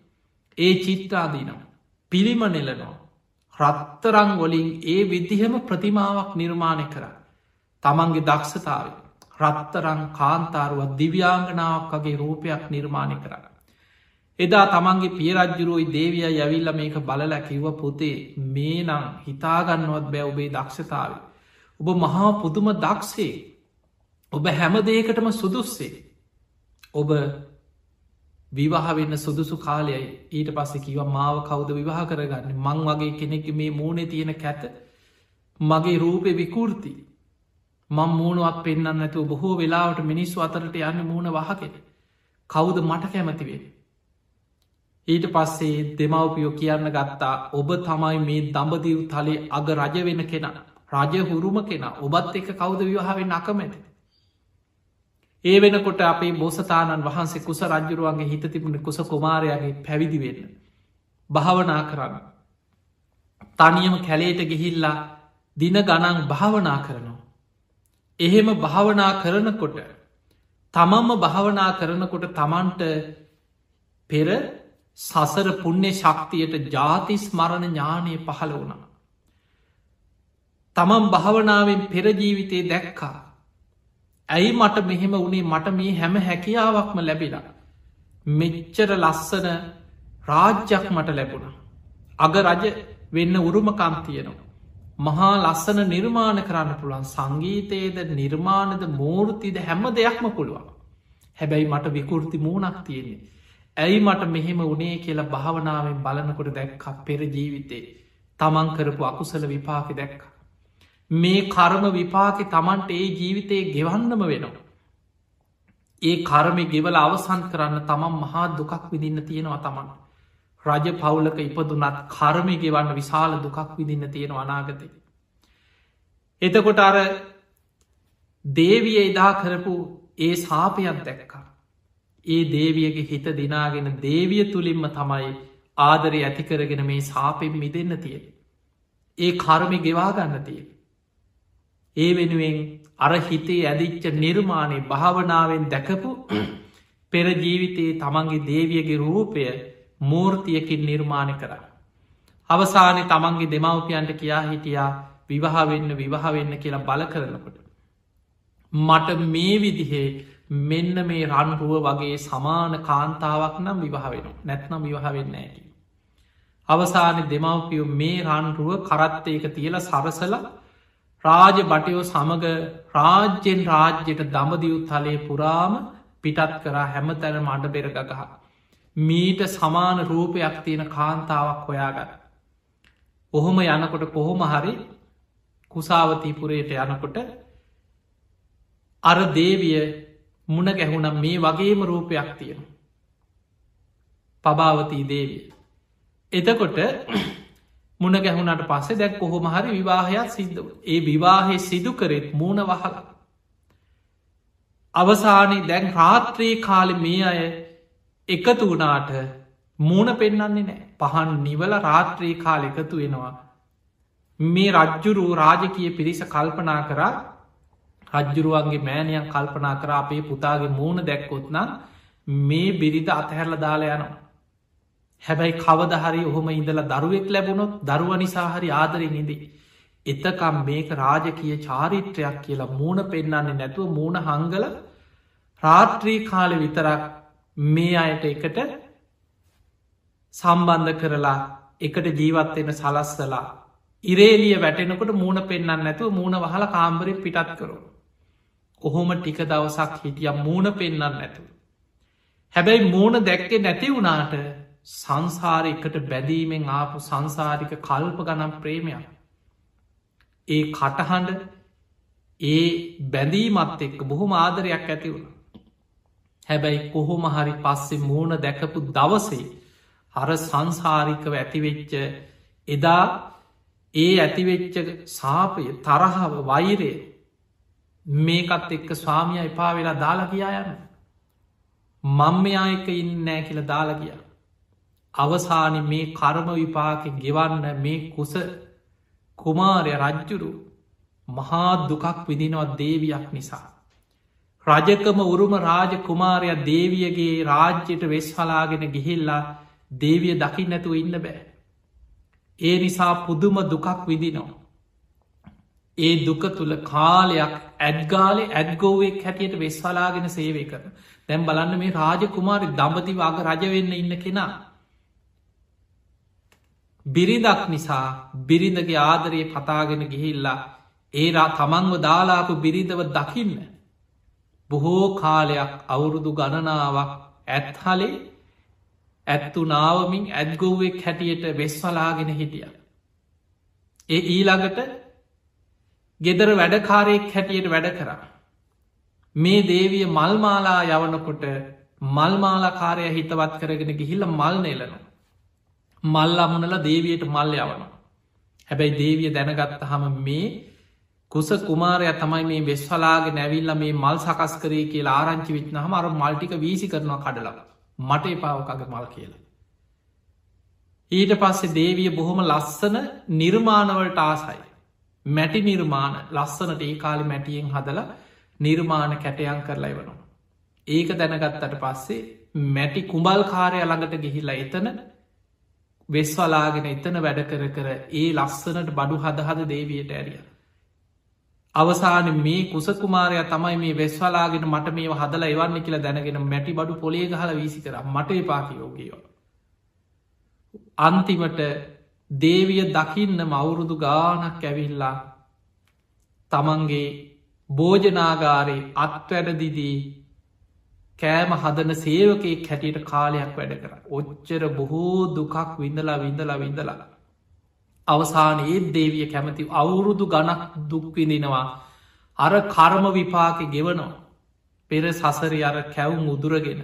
ඒ චිත්‍රාදීනවා. පිළිම නෙලනවා. රත්තරං වලින් ඒ විදිහම ප්‍රතිමාවක් නිර්මාණය කර. තමන්ගේ දක්ෂතාව රත්තරං කාන්තාරුවත් දිව්‍යාංගනාවක් වගේ රූපයක් නිර්මාණය කරන්න. එදා තමන්ගේ පියරජ්ජුරුවයි දේවිය යැවිල්ල මේක බලල කිව්ව පොතේ මේ නං හිතාගන්නවත් බෑ ඔබේ දක්ෂතාව. ඔබ මහා පුදුම දක්ෂේ. ඔබ හැම දේකටම සුදුස්සේ. ඔබ විවාහ වෙන්න සුදුසු කාලයයි. ඊට පස්සෙ කිව මාව කවුද විවාහ කරගන්න? මං වගේ කෙනෙක් මේ මූුණේ තියෙන කැත මගේ රූපය විකෘති. මං මූුණුවක් පෙන්න්න ඇතු බොහෝ වෙලාවට මිනිස්සු අතරට යන්න මූුණ වහකෙන කවුද මට කැමතිවේ ඊට පස්සේ දෙමවපියෝ කියන්න ගත්තා ඔබ තමයි මේ දඹදිව් තලේ අග රජ වෙන කෙන රජ හුරුම කෙන ඔබත් එක කවුද විවාහවෙන් අකමැති ඒ වෙනකොට අපේ බෝසතාණන් වහන්සේ කුස රජ්ජුරුවන්ගේ හිත තිබුණ කුස කුමාරයාගේ පැවිදිවෙන්න. භාවනා කරන්න. තනියම කැලේට ගිහිල්ලා දින ගණන් භාවනා කරනවා. එහෙම භාවනා කරනකොට තමම්ම භාවනා කරනකොට තමන්ට පෙර සසර පුුණ්‍ය ශක්තියට ජාතිස් මරණ ඥානය පහළ වුණා. තමන් භාවනාවෙන් පෙරජීවිතය දැක්කා ඇයි මට මෙහෙම වුණේ මට මේ හැම හැකියාවක්ම ලැබිලා. මෙච්චර ලස්සන රාජ්‍යයක් මට ලැබුණ. අග රජ වෙන්න උරුමකම් තියෙනවා. මහා ලස්සන නිර්මාණ කරන්න පුළුවන් සංගීතයේද නිර්මාණද මූර්තිද හැම දෙයක්ම පුළුවන්. හැබැයි මට විකෘති මූනක් තියෙන්නේ. ඇයි මට මෙහෙම උනේ කියලා භාවනාවෙන් බලනකොට දැක්ක පෙර ජීවිතේ තමන් කරපු අකුසල විපාකි දැක්ක. මේ කර්ම විපාකි තමන්ට ඒ ජීවිතයේ ගෙවන්නම වෙනවා. ඒ කර්මය ගෙවල අවසන් කරන්න තමන් මහා දුකක් විදින්න තියෙනවා තමන්. රජ පවුලක ඉපදුනත් කර්මය ගෙවන්න විශාල දුකක් විදින්න තියෙන අනාගතය. එතකොට අර දේවිය එදා කරපු ඒ සාපයක් දැක්කා. ඒ දේවියගේ හිත දිනාගෙන දේවිය තුළින්ම තමයි ආදරය ඇතිකරගෙන මේ සාපෙන් මිදන්න තිය. ඒ කර්මි ගෙවාගන්න තිය. ඒ වෙනුවෙන් අර හිතේ ඇදිච්ච නිර්මාණය භාවනාවෙන් දැකපු පෙරජීවිතයේ තමන්ගේ දේවියගේ රූපය මූර්තියකින් නිර්මාණය කර. අවසානය තමන්ගේ දෙමවපියන්ට කියා හිටියා විවාහවෙන්න විවාහවෙන්න කියලා බල කරනකොට. මට මේ විදිහේ මෙන්න මේ රන්රුව වගේ සමාන කාන්තාවක් නම් විවාහ වෙන නැත්නම් විවාහ වෙන්න ඇකි. අවසාන දෙමවපියෝ මේ රන්රුව කරත්තයක තියල සරසලා රාජ බටයෝ සමඟ රාජ්‍යෙන් රාජ්‍යයට දමදිව් තලේ පුරාම පිටත් කරා හැම තැන මඩ බෙරගගහ. මීට සමාන රූපයක් තියෙන කාන්තාවක් හොයාගන්න. ඔහොම යනකොට කොහොම හරි කුසාවතීපුරයට යනකොට අර දේවිය මුණ ගැහුනම් මේ වගේම රූපයක් තියෙන. පභාවතී දේවිය. එතකොට මුණ ගැහුණට පස්සේ දැක් කොහොම හරි විවාහයක් සිද්ධ ඒ විවාහය සිදු කරෙත් මූුණ වහල. අවසානි දැන් රාත්‍රී කාලෙ මේ අය එකතු වනාට මූුණ පෙන්න්නන්නේ නෑ පහන් නිවල රාත්‍රී කාල එකතු වෙනවා. මේ රජ්ජුරු රාජකය පිරිස කල්පනා කරා රජ්ජුරුවන්ගේ මෑනයන් කල්පනා කර අපේ පුතාගේ මූුණ දැක්කොත්නම් මේ බිරිත අතහැරල දාලා යනවා. හැබැයි කවදහරි ඔහොම ඉඳලා දරුවෙක් ලැබුණොත් දරුව නිසාහරි ආදරෙන් ඉදී. එතකම් මේක රාජකය චාරිත්‍රයක් කියලා මූුණ පෙන්න්නන්නේ නැතුව මූුණ හංගල රාත්‍රී කාලෙ විතරක් මේ අයට එකට සම්බන්ධ කරලා එකට ජීවත්වෙන සලස්සලා ඉරේලිය වැටෙනකොට මූුණ පෙන්න්න නැතුව මූුණ වහල කාම්බරෙන් පිටත් කරු. ඔහොම ටික දවසක් හිටිය මූුණ පෙන්න්න නැතුව. හැබැයි මූුණ දැක්කේ නැති වුණාට සංසාරයකට බැදීමෙන් ආපු සංසාරික කල්ප ගනම් ප්‍රේමයක්. ඒ කටහඬ ඒ බැඳීමත් එක්ක බොහොම ආදරයක් ඇති වුණ. හැබැයි කොහොම හරි පස්සෙ මූුණ දැකපු දවසේ හර සංසාරිකව ඇතිවෙච්ච එදා ඒ ඇතිවෙච්ච සාපය තරහව වෛරය මේකත් එක්ක ස්වාමිය එපා වෙලා දාලා කියා යන්න. මංමයායක ඉන්න නෑ කියල දාලා ගියා. අවසානි මේ කර්ම විපාක ගෙවන්න මේ කුස කුමාරය රජ්ජුරු මහා දුකක් විදිනවත් දේවියක් නිසා. රජකම උරුම රාජ කුමාරය දේවියගේ රාජ්‍යයට වෙස් හලාගෙන ගිහිල්ලා දේවිය දකි නැතුව ඉන්න බෑ. ඒ නිසා පුදුම දුකක් විදිනවා. ඒ දුක තුළ කාලයක් ඇඩ්ගාලෙ ඇඩ්ගෝවෙක් හැටියට වෙස්වලාගෙන සේවය කරන දැම් බලන්න මේ රාජ කුමාරි දම්පති වාග රජවෙන්න ඉන්න කෙනා බිරිඳක් නිසා බිරිඳගේ ආදරයේ පතාගෙන ගිහිල්ලා ඒරා තමන්ව දාලාපු බිරිඳව දකින්න. බොහෝ කාලයක් අවුරුදු ගණනාවක් ඇත්හලේ ඇත්තු නාවමින් ඇත්ගොව්වෙක් හැටියට වෙස්වලාගෙන හිටිය. ඒ ඊළඟට ගෙදර වැඩකාරයෙක් හැටියට වැඩ කරා. මේ දේවිය මල්මාලා යවනකොට මල්මාලාකාරය හිතවත් කරගෙන ගිහිල්ල මල් නෙලනවා. මල් අමුණල දේවයට මල් යවන. හැබැයි දේවිය දැනගත්ත හම මේ කුස කුමාරය තමයි මේ වෙස්වලාගේ නැවිල්ල මේ මල් සකස් කරේ කියලා ආරංචි විත්න හම අර මල්ටික වීසි කරනවා කඩලා මට එපාවකගේ මල් කියලා. ඊට පස්සේ දේවිය බොහොම ලස්සන නිර්මාණවලට ආසයි. මැටි නිර්මාණ ලස්සනට ඒ කාලි මැටියෙන් හදල නිර්මාණ කැටයන් කරලා වනවා. ඒක දැනගත්තට පස්සේ මැටි කුඹල් කාරය ළඟට ගිහිල්ලා එතන වෙස්වලාගෙන එතන වැඩ කර කර ඒ ලස්සනට බඩු හදහද දේවයට ඇරිය. අවසාන මේ කුසකුමාරය තමයි මේ වෙස්වලාගෙන මට මේ හදල එවන්න කියලා දැනගෙන මැටි බඩු පොලේ හල වීසි කර මට එපාකියෝගියෝ. අන්තිමට දේවිය දකින්න මවුරුදු ගානක් ඇවිල්ලා තමන්ගේ භෝජනාගාරේ අත්වැඩදිදී කෑම හදන සේවකෙක් හැටියට කාලයක් වැඩ කර. ඔච්චර බොහෝ දුකක් විඳලා විඳලා විඳලා. අවසාන ඒත් දේවිය කැමති අවුරුදු ගණක් දුක්විඳෙනවා. අර කර්ම විපාක ගෙවනවා. පෙර සසරි අර කැවුම් උදුරගෙන.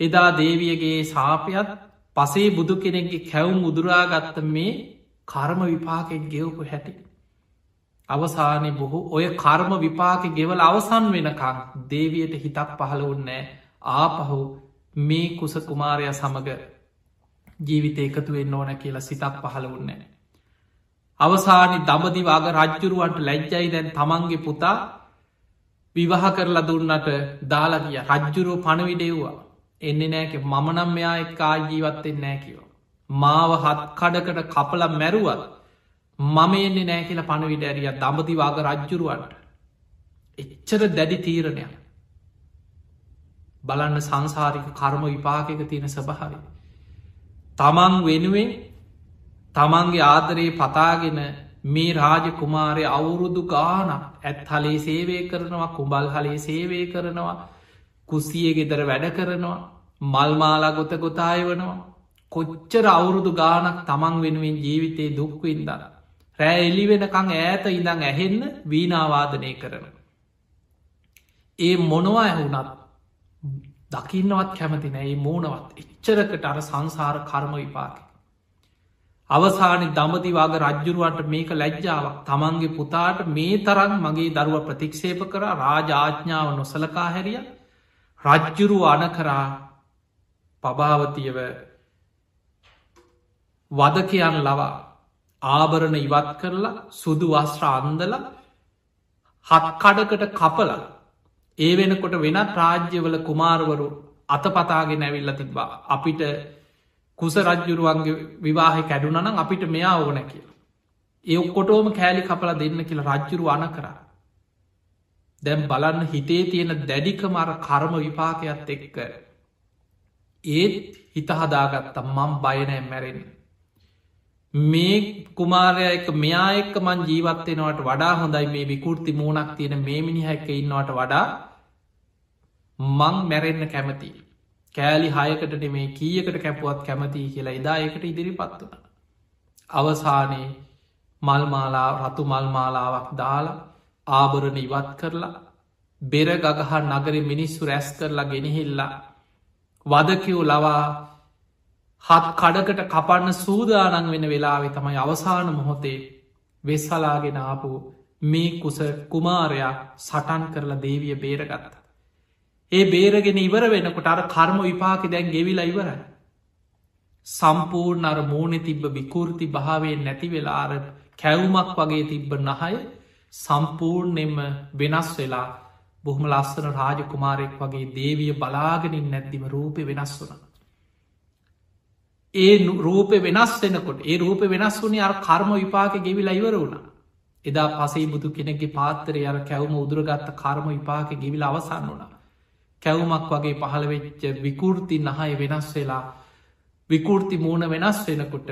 එදා දේවියගේ සාපයත් පසේ බුදු කෙනෙක්ගේ කැවුම් උදුරාගත්ත මේ කර්ම විපාකෙන් ගෙවපු හැටි. අවසානය බොහෝ ඔය කර්ම විපාක ගෙවල අවසන් වෙනකං දේවියට හිතක් පහළ උන්නෑ ආපහු මේ කුස කුමාරය සමඟ ජීවිත එකතුවෙන්න ඕන කියලා සිතක් පහළ උන්නෑ. අවසානි දඹදිවාග රජ්ජුරුවන්ට ලැජ්ජයි දැන් තමන්ගේ පුතා විවාහ කරලා දුන්නට දාලගිය රජ්ජුරුව පණවිඩෙව්වා එන්නේ නෑක මමනම් මෙයා එක් ආජීවත්තෙන් නෑ කියව. මාව හත් කඩකට කපල මැරුවත් මම එන්නේ නෑ කියලා පණවිට ඇරිය දඹතිවාග රජ්ජුරුවන්ට. එච්චර දැඩි තීරණයක්. බලන්න සංසාරික කර්ම විපාකක තියෙන සභහරි තමන් වෙනුවෙන් තමන්ගේ ආදරයේ පතාගෙන මේ රාජ කුමාරය අවුරුදු ගාන ඇත් හලේ සේවය කරනවා කුඹල් හලේ සේවය කරනවා කුසිය ගෙදර වැඩ කරනවා. මල්මාලා ගොත ගොතාය වනවා කොච්චර අවුරුදු ගානක් තමන් වෙනුවෙන් ජීවිතයේ දුක්වින්ද. රෑ එලි වෙනකං ඈත ඉඳං ඇහෙන්න වීනාවාදනය කරන. ඒ මොනවා ඇහුනත් දකින්නවත් කැමතින ඒ මූුණවත් එච්චරකට අර සංසාර කර්ම විපාක. අවසානි දමතිවාග රජ්ජුරුවන්ට මේක ලැජ්ජාවක් තමන්ගේ පුතාට මේ තරන් මගේ දරුව ප්‍රතික්ෂේප කර රාජාඥාව නොසලකා හැරිය රජ්ජුරු අන කරා පභාවතියව වදකයන් ලවා ආභරණ ඉවත් කරලා සුදු වස්ත්‍ර අන්දල හත් කඩකට කපල ඒ වෙනකොට වෙනත් රාජ්‍යවල කුමාරවරු අතපතාගෙන ඇවිල්ල තිබා අපිට කුස රජ්ජුරුවන්ගේ විවාහ කැඩුනනම් අපිට මෙයා ඕන කියලා. ඒ ඔක්කොටෝම කෑලි කපල දෙන්න කියලා රජ්ජුරු අන කරා. දැම් බලන්න හිතේ තියෙන දැඩිකමර කර්ම විපාකයක් එක්ක. ඒත් හිත හදාගත්තම් මම් බයනෑ මැරෙන්. මේ කුමාරය එක මෙයා එක්ක මං ජීවත්වෙනවට වඩා හොඳයි මේ විකෘති මූුණක් තියෙන මේ මිනිහැක්ක ඉන්නවට වඩා මං මැරෙන්න්න කැමති. කෑලි හයකට මේ කීයකට කැපුවත් කැමති කියලා එදා එකට ඉදිරි පත්වන. අවසානයේ මල්මාලා රතු මල්මාලාවක් දාලා ආභරණ ඉවත් කරලා බෙර ගගහා නගර මිනිස්සු රැස් කරලා ගෙනහිල්ලා වදකව් ලවා හත් කඩකට කපන්න සූදානන් වෙන වෙලාවෙ තමයි අවසාන මොහොතේ වෙස්සලාගෙන ආපු මේ කුස කුමාරයා සටන් කරලා දේවිය බේරගත්ත. ඒ බේරගෙන ඉවර වෙනකොට අර කර්ම විපාකි දැන් ගෙවිලා ඉවරයි. සම්පූර්ණ අර මූුණෙ තිබ්බ විකෘති භාවයෙන් නැති වෙලාර කැවුමක් වගේ තිබ්බ නහය සම්පූර්ණෙම වෙනස් වෙලා බොහම ලස්සන රාජකුමාරෙක් වගේ දේවිය බලාගෙනින් නැතිම රූපය වෙනස් වන. ඒ රූපය වෙනස් වෙනකොට ඒ රූප වෙනස් වුනේ අර කර්ම විපාක ගෙවිලා ඉවර වුණ. එදා පසේ බුදු කෙනෙගේ පාත්තරය අර කැවම උදුරගත්ත කර්ම විපාක ගෙවිල අවසන්න වුණා. කැවුමක් වගේ පහළ වෙච්ච විකෘති නහය වෙනස් වෙලා විකෘති මූුණ වෙනස් වෙනකොට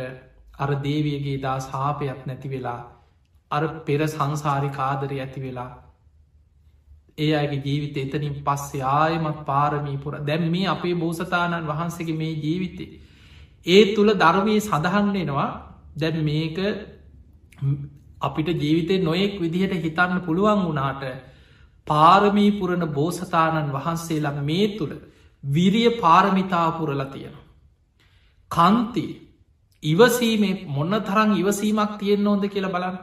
අර දේවියගේ දා සාපයක් නැති වෙලා අර පෙර සංසාරි කාදරය ඇති වෙලා ඒ අගේ ජීවිත එතනින් පස්සේ ආයමත් පාරමී පුර. දැම් මේ අපේ බෝසතාණන් වහන්සේගේ මේ ජීවිතේ ඒ තුළ ධර්මී සඳහන්නෙනවා දැන් මේක අපිට ජීවිතය නොයෙක් විදිහට හිතන්න පුළුවන් වුණාට පාරමී පුරණ බෝසතාණන් වහන්සේලා මේ තුළ විරිය පාරමිතාපුරල තියෙනවා. කන්ති ඉවසීමේ මොන්න තරං ඉවසීමක් තියෙන් ඕොද කියලා බලන්න.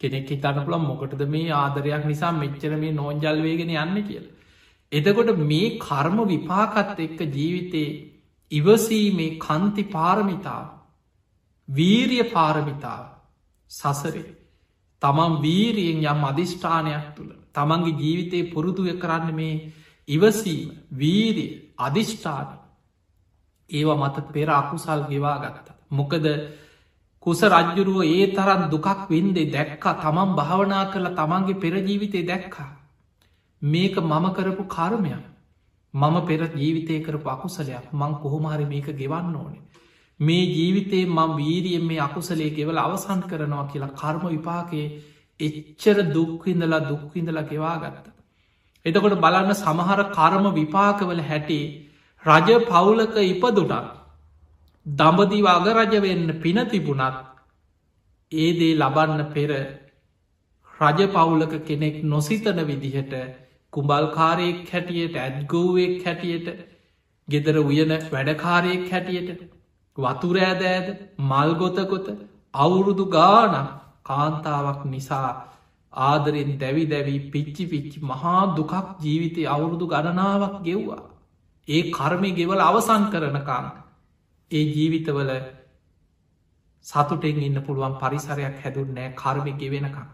කෙනෙක් හිතන්න පුළන් මොකටද මේ ආදරයක් නිසා මෙච්චර මේ නෝන්ජල්වේගෙන යන්න කියලා. එතකොට මේ කර්ම විපාකත් එක්ක ජීවිතේ ඉවසීමේ කන්ති පාරමිතාව වීරිය පාරමිතාව සසරේ තමන් වීරියෙන් යම් අධිෂ්ඨානයක් තුළ තමන්ගේ ජීවිතය පුරුදුය කරන්න මේ ඉවසීම වීරිය අධිෂ්ඨාන ඒව මත පෙර අකුසල් ගෙවා ගත්ත. මොකද කුස රජ්ජුරුව ඒ තරන් දුකක් වින්දේ දැක්කා තමන් භාවනා කරලා තමන්ගේ පෙරජීවිතය දැක්කා. මේක මම කරපු කර්මයක් මම පෙර ජීවිතය කරපු අකුසලයක් මං කොහොමහරි මේක ගෙවන්න ඕනේ. මේ ජීවිතේ මං වීරියෙන් මේ අකුසලේ ගෙවල අවසන් කරනවා කියලා කර්ම විපාකයේ එච්චර දුක්විඳලා දුක්විඳලා ගෙවා ගත්ත. එතකොට බලන්න සමහර කර්ම විපාකවල හැටි රජ පවුලක ඉපදුටත් දඹදිව අගරජවෙන්න පින තිබුණත් ඒදේ ලබන්න පෙර රජ පවුලක කෙනෙක් නොසිතන විදිහට කුඹල්කාරයෙක් හැටියට ඇත්ගෝවෙක් හැටියට ගෙදර උයන වැඩකාරයෙක් හැටියට වතුරෑදෑද මල්ගොතකොත අවුරුදු ගානක් කාන්තාවක් නිසා ආදරෙන් දැවි දැවී පිච්චි පිච්චි මහා දුකක් ජීවිතය අවුරුදු ගණනාවක් ගෙව්වා. ඒ කර්මය ගෙවල අවසන් කරනකාන්න. ඒ ජීවිතවල සතුටෙන් ඉන්න පුළුවන් පරිසරයක් හැදුන්නෑ කර්මය ගෙවෙනකම්.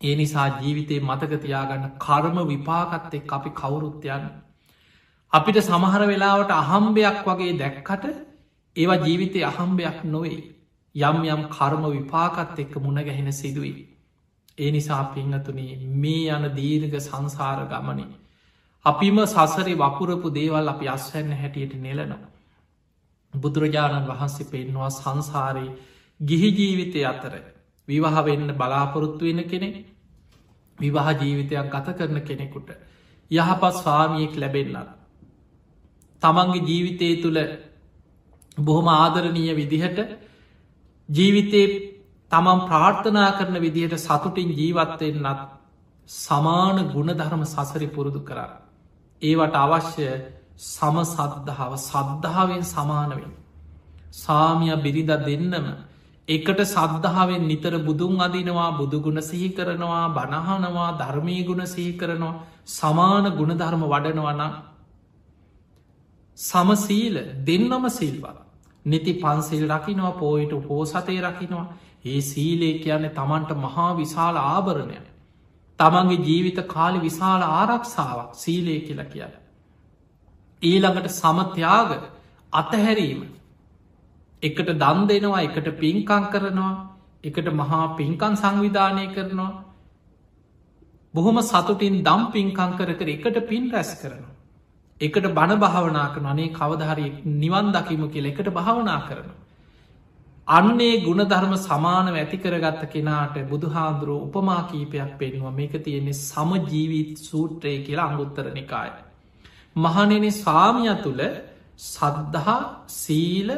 ඒ නිසා ජීවිතේ මතකතියාගන්න කර්ම විපාකත් එක් අපි කවුරුත්තයන් අපිට සමහර වෙලාවට අහම්බයක් වගේ දැක්කට ඒවා ජීවිතය අහම්බයක් නොවේ යම් යම් කර්ම විපාකත් එක්ක මුණගැහෙන සිදුවී. ඒ නිසා පිංහතුනේ මේ යන දීර්ග සංසාර ගමනේ. අපිම සසරි වපුරපු දේවල් අපි අස්වැන්න හැටියට නෙලනවා. බුදුරජාණන් වහන්සේ පෙන්වා සංසාරයේ ගිහි ජීවිතය අතර විවාහ වෙන්න බලාපොරොත්තු වෙන කෙනෙ විවාහ ජීවිතයක් ගත කරන කෙනෙකුට යහපත් ස්වාමියෙක් ලැබෙන්න්නත්. තමන්ගේ ජීවිතය තුළ බොහොම ආදරණීය විදිහට ජීවිතේ තමන් ප්‍රාර්ථනා කරන විදිහට සතුටින් ජීවත්වෙන්නත් සමාන ගුණධර්ම සසරි පුරුදු කරා. ඒවට අවශ්‍ය සම සද්ධාව. සද්ධාවෙන් සමානවෙන්. සාමිය බිරිඳ දෙන්නම එකට සද්ධාවෙන් නිතර බුදුන් අදිනවා බුදුගුණ සිහි කරනවා බණහනවා ධර්මී ගුණ සිහි කරනවා සමාන ගුණධර්ම වඩනවන සමසීල දෙන්නම සිල්වා නිති පන්සිල් රකිනවා පෝයිට පෝසතය රකිනවා ඒ සීලේ කියන්නේ තමන්ට මහා විශාල ආභරණය තමන්ගේ ජීවිත කාලි විශාල ආරක්ෂාවක් සීලේ කියල කියල ඊළඟට සමත්‍යයාග අතහැරීම. එකට දන් දෙනවා එකට පින්කං කරනවා එකට මහා පින්කන් සංවිධානය කරනවා. බොහොම සතුටින් දම් පින්කං කර කර එකට පින් රැස් කරනවා. එකට බණ භාවනා කරන අනේ කවදහරි නිවන් දකිම කියල එකට භාවනා කරනවා. අන්නේ ගුණධර්ම සමානව ඇති කරගත්ත කෙනාට බුදුහාන්දුරුව උපමා කීපයක් පෙන්වා මේක තියෙන්නේ සමජීවිත් සූත්‍රය කියලා අංගුත්තර නිකාය. මහනෙන ස්වාමිය තුළ සද්ධහා සීල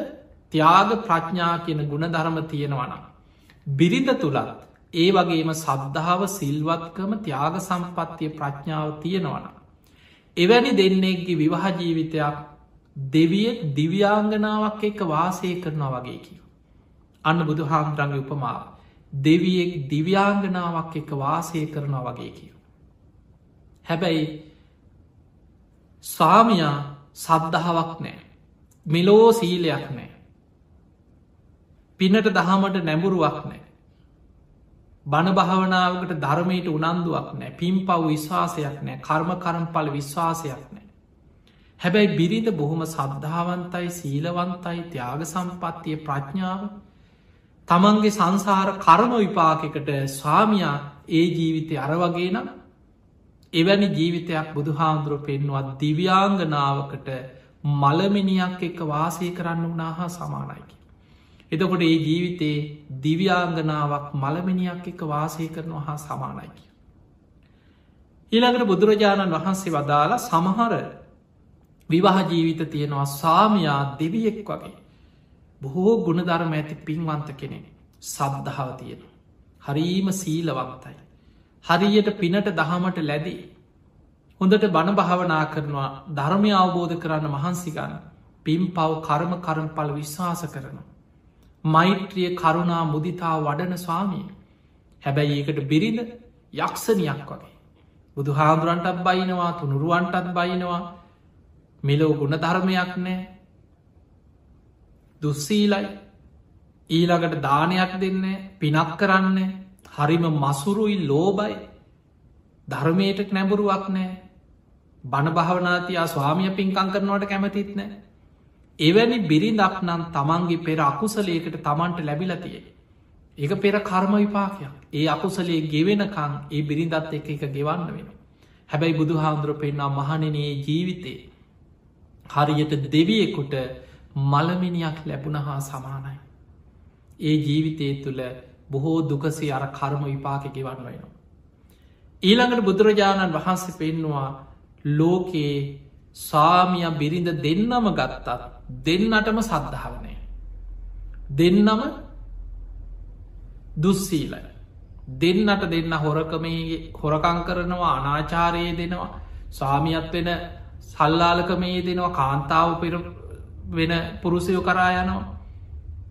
ත්‍යාග ප්‍රඥා කියන ගුණධර්ම තියෙනවනම්. බිරිඳ තුළත් ඒ වගේම සද්ධාව සිල්වත්කම ත්‍යාග සම්පත්තිය ප්‍රඥාව තියෙනවන. එවැනි දෙන්නෙක්ගේ විවාහ ජීවිතයක් දෙවියෙක් දිව්‍යාංගනාවක් එක වාසය කරනවා වගේ කිය. අන්න බුදු හාමුදුරන්ගේ උපමාව දෙවියෙක් දිව්‍යාංගනාවක් එක වාසය කරනවා වගේ කිය. හැබැයි ස්වාමයා සද්ධාවක් නෑ මෙලෝ සීලයක් නෑ පිනට දහමට නැඹුරුවක් නෑ බණ භාවනාවකට ධර්මයට උනන්දුවක් නෑ පින් පව් විශ්වාසයක් නෑ කර්ම කරම්පල විශ්වාසයක් නෑ හැබැයි බිරිඳ බොහොම සද්ධාවන්තයි සීලවන්තයි ත්‍යාග සම්පත්තිය ප්‍රඥාව. තමන්ගේ සංසාර කරම විපාකෙකට ස්වාමයා ඒ ජීවිතය අර වගේ නම් එවැනි ජීවිතයක් බුදු හාමුදුරුව පෙන්වත් දිව්‍යාංගනාවකට මළමිනියක් එක්ක වාසය කරන්න වනා හා සමානයිකි. එතකොට ඒ ජීවිතේ දිව්‍යාංගනාවක් මළමිනියක් එක වාසය කරනවා හා සමානයිකි. ඊළඟට බුදුරජාණන් වහන්සේ වදාලා සමහර විවාහ ජීවිත තියෙනවා සාමයා දෙවියෙක් වගේ බොහෝ ගුණධර්ම ඇති පින්වන්ත කෙනෙ සද්ධාව තියෙන. හරීම සීලවන්තයි. හරියට පිනට දහමට ලැදී. හොඳට බණ භාවනා කරනවා ධර්මය අවබෝධ කරන්න මහන්සිගන්න පින් පව් කර්ම කරම්පල විශ්වාස කරනවා. මෛත්‍රිය කරුණා මුදිතා වඩන ස්වාමී. හැබැයි ඒකට බිරිඳ යක්ෂණයක් වගේ. බුදු හාමුදුරන්ටත් බයිනවා තුනුරුවන්ටත් බයිනවා මෙලෝ ගුණ ධර්මයක් නෑ දුස්සීලයි ඊළඟට දානයක් දෙන්න පිනක් කරන්න හරිම මසුරුයි ලෝබයි ධර්මයට නැබුරුවක් නෑ බණ භාවනාතියා ස්වාමිය පින්කං කරනවට කැමතිත් නෑ එවැනි බිරිඳක් නම් තමන්ගේ පෙර අකුසලයකට තමන්ට ලැබිලතිය ඒක පෙර කර්ම විපාකයක්. ඒ අකුසලේ ගෙවෙනකං ඒ බිරිඳත් එක එක ගෙවන්න වෙන හැබැයි බුදු හාන්දුර පෙන්න්නා මහනනයේ ජීවිතේ හරියට දෙවියෙකුට මළමිනියක් ලැබුණ හා සමානයි. ඒ ජීවිතය තුළ බොහෝ දුකසේ අර කර්ම විපාක ගෙවන්න වෙනවා. ඊළඟට බුදුරජාණන් වහන්සේ පෙන්නවා ලෝකයේ සාමිය බිරිඳ දෙන්නම ගත්තත් දෙන්නටම සද්ධාවනය. දෙන්නම දුස්සීලයි. දෙන්නට දෙන්න හොරකමේ හොරකං කරනවා අනාචාරයේ දෙනවා ස්වාමියත් වෙන සල්ලාලකමේ දෙනවා කාන්තාව පෙර වෙන පුරුසයෝ කරා යනවා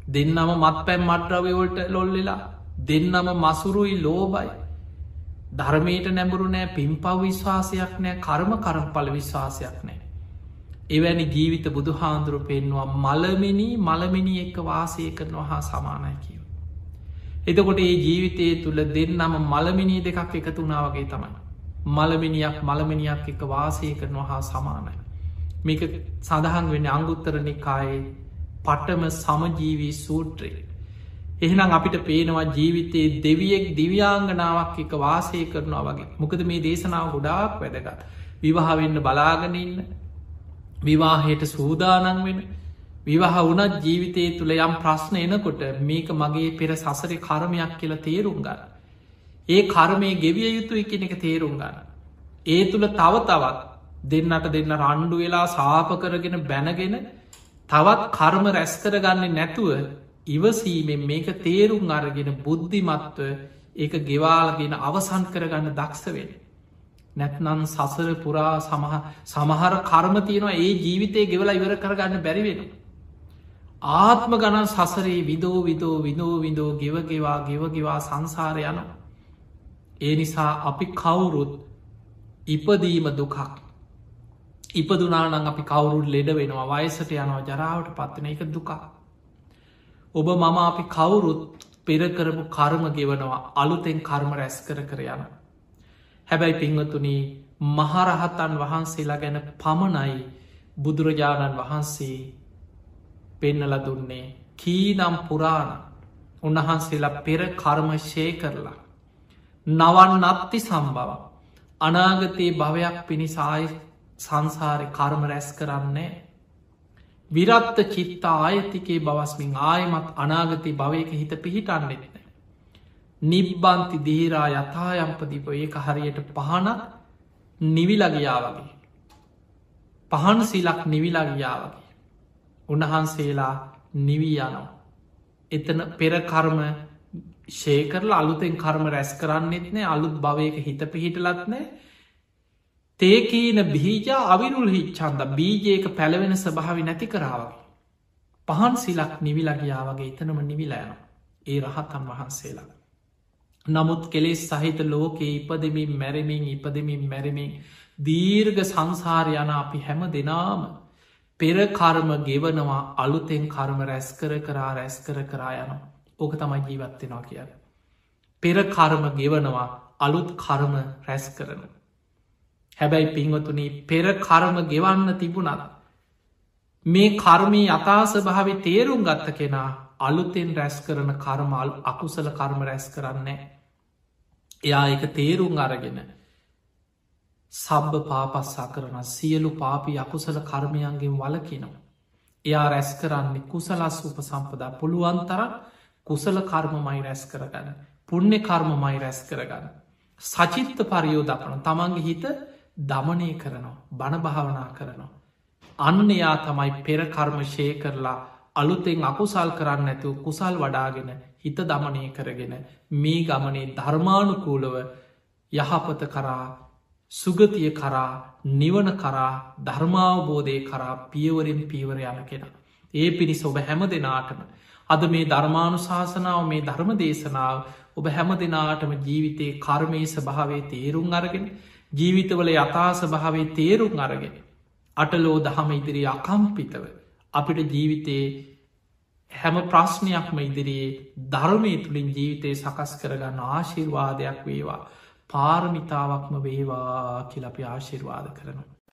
දෙන්නම මත් පැම් මට්‍රවයෝල්ට ලොල්ලෙලා දෙන්නම මසුරුයි ලෝබයි ධර්මයට නැඹුරු නෑ පින් පව් විශ්වාසයක් නෑ කර්ම කරම්පල විශ්වාසයක් නෑ එවැනි ජීවිත බුදු හාන්දුරු පෙන්වා මළමිනි මළමිනි එක්ක වාසය කරනවා හා සමානය කියව. එතකොට ඒ ජීවිතය තුළ දෙන්නම මළමිනී දෙකක් එකතුනාවගේ තමයි. මළමිනියක් මළමිනියක් එක වාසය කරනවා හා සමානයි. මේක සඳහන් වෙන අංගුත්තරනිකායේ පටම සමජීවී සූත්‍රය. එහෙනම් අපිට පේනවා ජීවිතයේ දෙවියෙක් දිව්‍යාංගනාවක් එක වාසය කරනවා වගේ මොකද මේ දේශනාව ගොඩාක් වැදගත්. විවාහවෙන්න බලාගනඉන්න විවාහයට සූදානන් වෙන විවාහ වනත් ජීවිතය තුළ යම් ප්‍රශ්න එනකොට මේක මගේ පෙර සසර කරමයක් කියලා තේරුම් ගන්න. ඒ කර්මය ගෙවිය යුතු එකන එක තේරුම් ගන්න. ඒ තුළ තව තවත් දෙන්නට දෙන්න රණ්ඩු වෙලා සාප කරගෙන බැනගෙන තවත් කර්ම රැස්කර ගන්නේ නැතුව ඉවසීමෙන් මේක තේරුම් අරගෙන බුද්ධිමත්ව ඒක ගෙවාලගෙන අවසන් කරගන්න දක්ෂවෙන. නැත්නන් සසර පුරා සමහර කර්ම තියෙනවා ඒ ජීවිතය ගෙවලා ඉවර කරගන්න බැරිවෙන. ආත්ම ගණන් සසරේ විදෝ විදෝ විනෝ විදෝ ගෙවගෙවා ගෙවගෙවා සංසාර යන. ඒ නිසා අපි කවුරුත් ඉපදීම දුකක්. ඉපදුනානං අපි කවුරුත් ලෙඩ වෙනවා වයසට යනවා ජරාවට පත්වන එක දුකා. ඔබ මම අපි කවුරුත් පෙරකරපු කර්ම ගෙවනවා අලුතෙන් කර්ම රැස් කර කර යන. හැබැයි පිංවතුනී මහරහතන් වහන්සේලා ගැන පමණයි බුදුරජාණන් වහන්සේ පෙන්නල දුන්නේ කීනම් පුරාණ උන්වහන්සේලා පෙර කර්මශය කරලා. නවන් නත්ති සම්බව අනාගතයේ භවයක් පිණිසාය සංසාරය කර්ම රැස් කරන්නේ විරත්ත චිත්තා ආයතිකේ බවස්මින් ආයමත් අනාගතය භවයක හිත පිහිටන්නෙත්න. නිබ්බන්ති දීරා යථායම්පදිප ඒක හරියට පහනක් නිවිලගයා වගේ. පහන් සිලක් නිවිලගයා වගේ. උන්වහන්සේලා නිවී යනවා. එතන පෙරකර්ම ශේකරල අලුතෙන් කර්ම රැස් කරන්නෙත් නෑ අලුත් භවයක හිත පිහිටලත්නෑ තේකීන බීජා අවිරුල් හිච්චන්ද බීජයක පැළවෙන ස්භාවි නැති කරාවගේ. පහන් සිලක් නිවිලගයාවගේ එතනම නිවිලෑන ඒ රහතන් වහන්සේලා. නමුත් කෙලෙස් සහිත ලෝකයේ ඉපදමින් මැරමින් ඉපදමින් මැරමින් දීර්ග සංසාරයන අපි හැම දෙනාම පෙර කර්ම ගෙවනවා අලුතෙන් කර්ම රැස් කර කරා රැස් කර කරා යන ඕක තමයි ජීවත්වෙනවා කිය. පෙර කර්ම ගෙවනවා අලුත් කර්ම රැස් කරන. හැබැයි පින්වතුනි පෙර කර්ම ගෙවන්න තිබුණද. මේ කර්මී අතාස භාවි තේරුම් ගත්ත කෙනා අලුතෙන් රැස් කරන කර්මල් අකුසල කර්ම රැස් කරන්නේ. එයා එක තේරුම් අරගෙන සබ්බ පාපස්සා කරන සියලු පාපි අකුසල කර්මයන්ගෙන් වලකිනවා. එයා රැස් කරන්නේ කුසලස් උප සම්පදා පුළුවන් තරන් කුසල කර්මමයි රැස් කරගන්න. පුුණ්‍ය කර්මමයි රැස් කරගන්න. සචිත්ත පරියෝ දපන තමන්ගේ හිත දමනය කරනවා බණ භාවනා කරනවා. අන්න එයා තමයි පෙර කර්මශය කරලා අලුතෙන් අකුසල් කරන්න ඇතු කුසල් වඩාගෙන හිත දමනය කරගෙන මේ ගමනේ ධර්මානුකූලව යහපත කරා සුගතිය කරා නිවන කරා ධර්මාවබෝධය කරා පියවරෙන් පීවර යන කෙන. ඒ පිණිස ඔබ හැම දෙනාටම අද මේ ධර්මානු ශාසනාව මේ ධර්ම දේශනාව ඔබ හැම දෙනාටම ජීවිතයේ කර්මයේ ස්භාවේ තේරුම් අරගෙන ජීවිතවල යථා ස්භාවේ තේරුම් අරගෙන අටලෝ දහම ඉදිරි අකම්පිතව අපිට ජීවිතයේ හැම ප්‍රශ්නයක්ම ඉදිරියේ ධර්මය තුළින් ජීවිතය සකස් කරගන්න ආශිර්වාදයක් වේවා පාරමිතාවක්ම වේවා කියලපි ආශිර්වාද කරනවා.